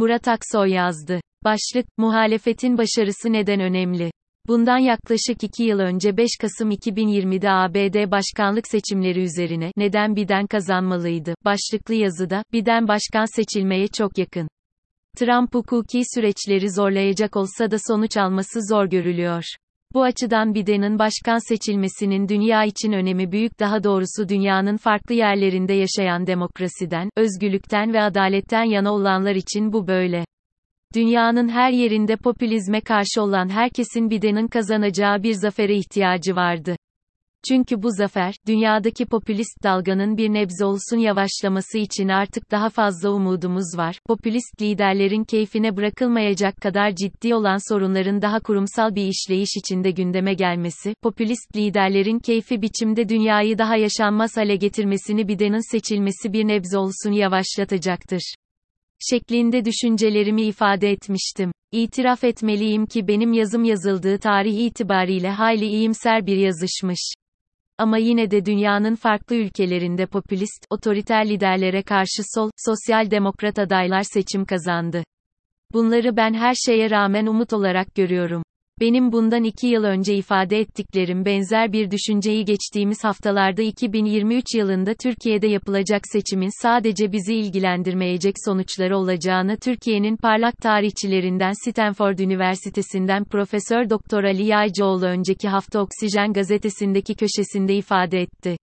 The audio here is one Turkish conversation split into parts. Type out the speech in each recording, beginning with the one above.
Murat Aksoy yazdı. Başlık, muhalefetin başarısı neden önemli? Bundan yaklaşık iki yıl önce 5 Kasım 2020'de ABD başkanlık seçimleri üzerine, neden Biden kazanmalıydı, başlıklı yazıda, Biden başkan seçilmeye çok yakın. Trump hukuki süreçleri zorlayacak olsa da sonuç alması zor görülüyor. Bu açıdan Biden'ın başkan seçilmesinin dünya için önemi büyük daha doğrusu dünyanın farklı yerlerinde yaşayan demokrasiden, özgürlükten ve adaletten yana olanlar için bu böyle. Dünyanın her yerinde popülizme karşı olan herkesin Biden'ın kazanacağı bir zafere ihtiyacı vardı. Çünkü bu zafer, dünyadaki popülist dalganın bir nebze olsun yavaşlaması için artık daha fazla umudumuz var. Popülist liderlerin keyfine bırakılmayacak kadar ciddi olan sorunların daha kurumsal bir işleyiş içinde gündeme gelmesi, popülist liderlerin keyfi biçimde dünyayı daha yaşanmaz hale getirmesini Biden'ın seçilmesi bir nebze olsun yavaşlatacaktır şeklinde düşüncelerimi ifade etmiştim. İtiraf etmeliyim ki benim yazım yazıldığı tarih itibariyle hayli iyimser bir yazışmış. Ama yine de dünyanın farklı ülkelerinde popülist, otoriter liderlere karşı sol, sosyal demokrat adaylar seçim kazandı. Bunları ben her şeye rağmen umut olarak görüyorum. Benim bundan iki yıl önce ifade ettiklerim benzer bir düşünceyi geçtiğimiz haftalarda 2023 yılında Türkiye'de yapılacak seçimin sadece bizi ilgilendirmeyecek sonuçları olacağını Türkiye'nin parlak tarihçilerinden Stanford Üniversitesi'nden Profesör Doktor Ali Yaycıoğlu önceki hafta Oksijen gazetesindeki köşesinde ifade etti.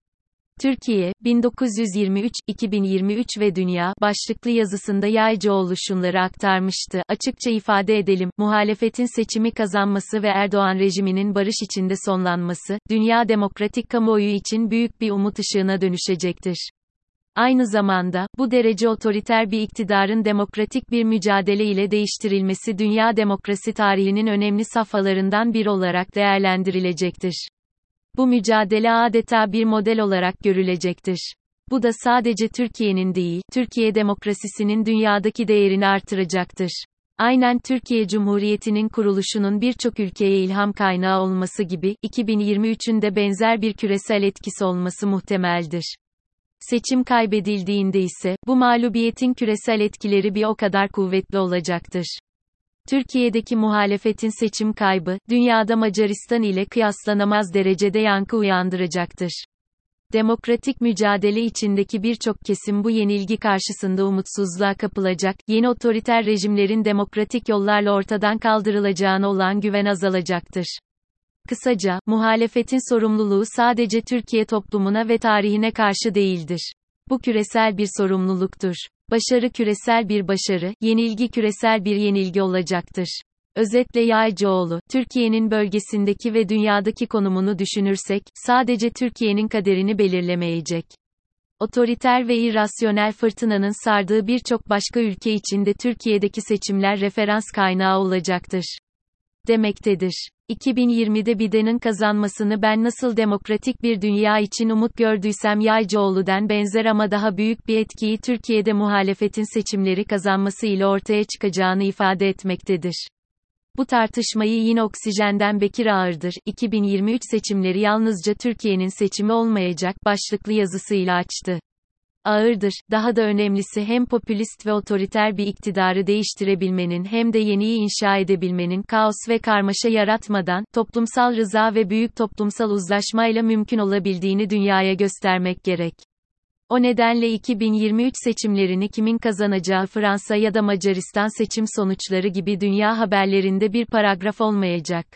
Türkiye, 1923, 2023 ve Dünya başlıklı yazısında Yaycıoğlu şunları aktarmıştı. Açıkça ifade edelim, muhalefetin seçimi kazanması ve Erdoğan rejiminin barış içinde sonlanması, dünya demokratik kamuoyu için büyük bir umut ışığına dönüşecektir. Aynı zamanda, bu derece otoriter bir iktidarın demokratik bir mücadele ile değiştirilmesi dünya demokrasi tarihinin önemli safhalarından bir olarak değerlendirilecektir. Bu mücadele adeta bir model olarak görülecektir. Bu da sadece Türkiye'nin değil, Türkiye demokrasisinin dünyadaki değerini artıracaktır. Aynen Türkiye Cumhuriyeti'nin kuruluşunun birçok ülkeye ilham kaynağı olması gibi, 2023'ün de benzer bir küresel etkisi olması muhtemeldir. Seçim kaybedildiğinde ise, bu mağlubiyetin küresel etkileri bir o kadar kuvvetli olacaktır. Türkiye'deki muhalefetin seçim kaybı, dünyada Macaristan ile kıyaslanamaz derecede yankı uyandıracaktır. Demokratik mücadele içindeki birçok kesim bu yenilgi karşısında umutsuzluğa kapılacak, yeni otoriter rejimlerin demokratik yollarla ortadan kaldırılacağına olan güven azalacaktır. Kısaca, muhalefetin sorumluluğu sadece Türkiye toplumuna ve tarihine karşı değildir. Bu küresel bir sorumluluktur. Başarı küresel bir başarı, yenilgi küresel bir yenilgi olacaktır. Özetle Yaycıoğlu, Türkiye'nin bölgesindeki ve dünyadaki konumunu düşünürsek, sadece Türkiye'nin kaderini belirlemeyecek. Otoriter ve irrasyonel fırtınanın sardığı birçok başka ülke içinde Türkiye'deki seçimler referans kaynağı olacaktır. Demektedir. 2020'de Biden'ın kazanmasını ben nasıl demokratik bir dünya için umut gördüysem Yaycıoğlu'den benzer ama daha büyük bir etkiyi Türkiye'de muhalefetin seçimleri kazanması ile ortaya çıkacağını ifade etmektedir. Bu tartışmayı yine Oksijen'den Bekir Ağırdır, 2023 seçimleri yalnızca Türkiye'nin seçimi olmayacak başlıklı yazısıyla açtı ağırdır. Daha da önemlisi hem popülist ve otoriter bir iktidarı değiştirebilmenin hem de yeniyi inşa edebilmenin kaos ve karmaşa yaratmadan, toplumsal rıza ve büyük toplumsal uzlaşmayla mümkün olabildiğini dünyaya göstermek gerek. O nedenle 2023 seçimlerini kimin kazanacağı Fransa ya da Macaristan seçim sonuçları gibi dünya haberlerinde bir paragraf olmayacak.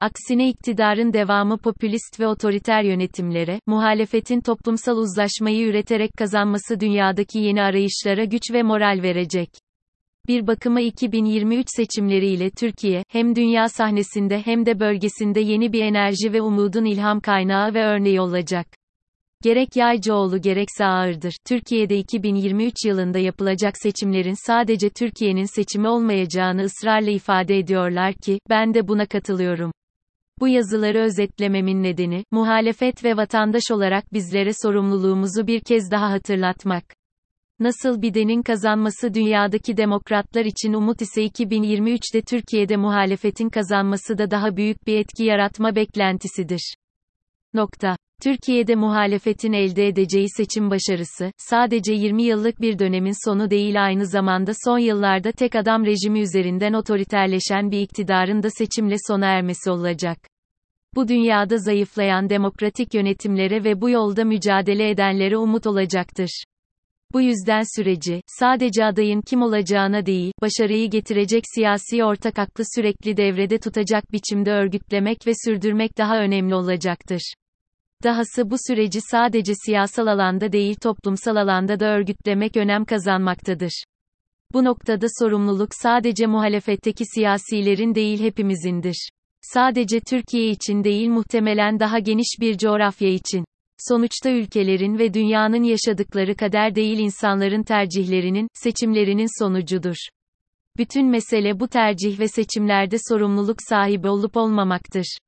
Aksine iktidarın devamı popülist ve otoriter yönetimlere, muhalefetin toplumsal uzlaşmayı üreterek kazanması dünyadaki yeni arayışlara güç ve moral verecek. Bir bakıma 2023 seçimleriyle Türkiye, hem dünya sahnesinde hem de bölgesinde yeni bir enerji ve umudun ilham kaynağı ve örneği olacak. Gerek Yaycıoğlu gerekse ağırdır. Türkiye'de 2023 yılında yapılacak seçimlerin sadece Türkiye'nin seçimi olmayacağını ısrarla ifade ediyorlar ki, ben de buna katılıyorum. Bu yazıları özetlememin nedeni, muhalefet ve vatandaş olarak bizlere sorumluluğumuzu bir kez daha hatırlatmak. Nasıl Biden'in kazanması dünyadaki demokratlar için umut ise 2023'te Türkiye'de muhalefetin kazanması da daha büyük bir etki yaratma beklentisidir. Nokta. Türkiye'de muhalefetin elde edeceği seçim başarısı, sadece 20 yıllık bir dönemin sonu değil aynı zamanda son yıllarda tek adam rejimi üzerinden otoriterleşen bir iktidarın da seçimle sona ermesi olacak. Bu dünyada zayıflayan demokratik yönetimlere ve bu yolda mücadele edenlere umut olacaktır. Bu yüzden süreci, sadece adayın kim olacağına değil, başarıyı getirecek siyasi ortak aklı sürekli devrede tutacak biçimde örgütlemek ve sürdürmek daha önemli olacaktır. Dahası bu süreci sadece siyasal alanda değil toplumsal alanda da örgütlemek önem kazanmaktadır. Bu noktada sorumluluk sadece muhalefetteki siyasilerin değil hepimizindir. Sadece Türkiye için değil muhtemelen daha geniş bir coğrafya için. Sonuçta ülkelerin ve dünyanın yaşadıkları kader değil insanların tercihlerinin, seçimlerinin sonucudur. Bütün mesele bu tercih ve seçimlerde sorumluluk sahibi olup olmamaktır.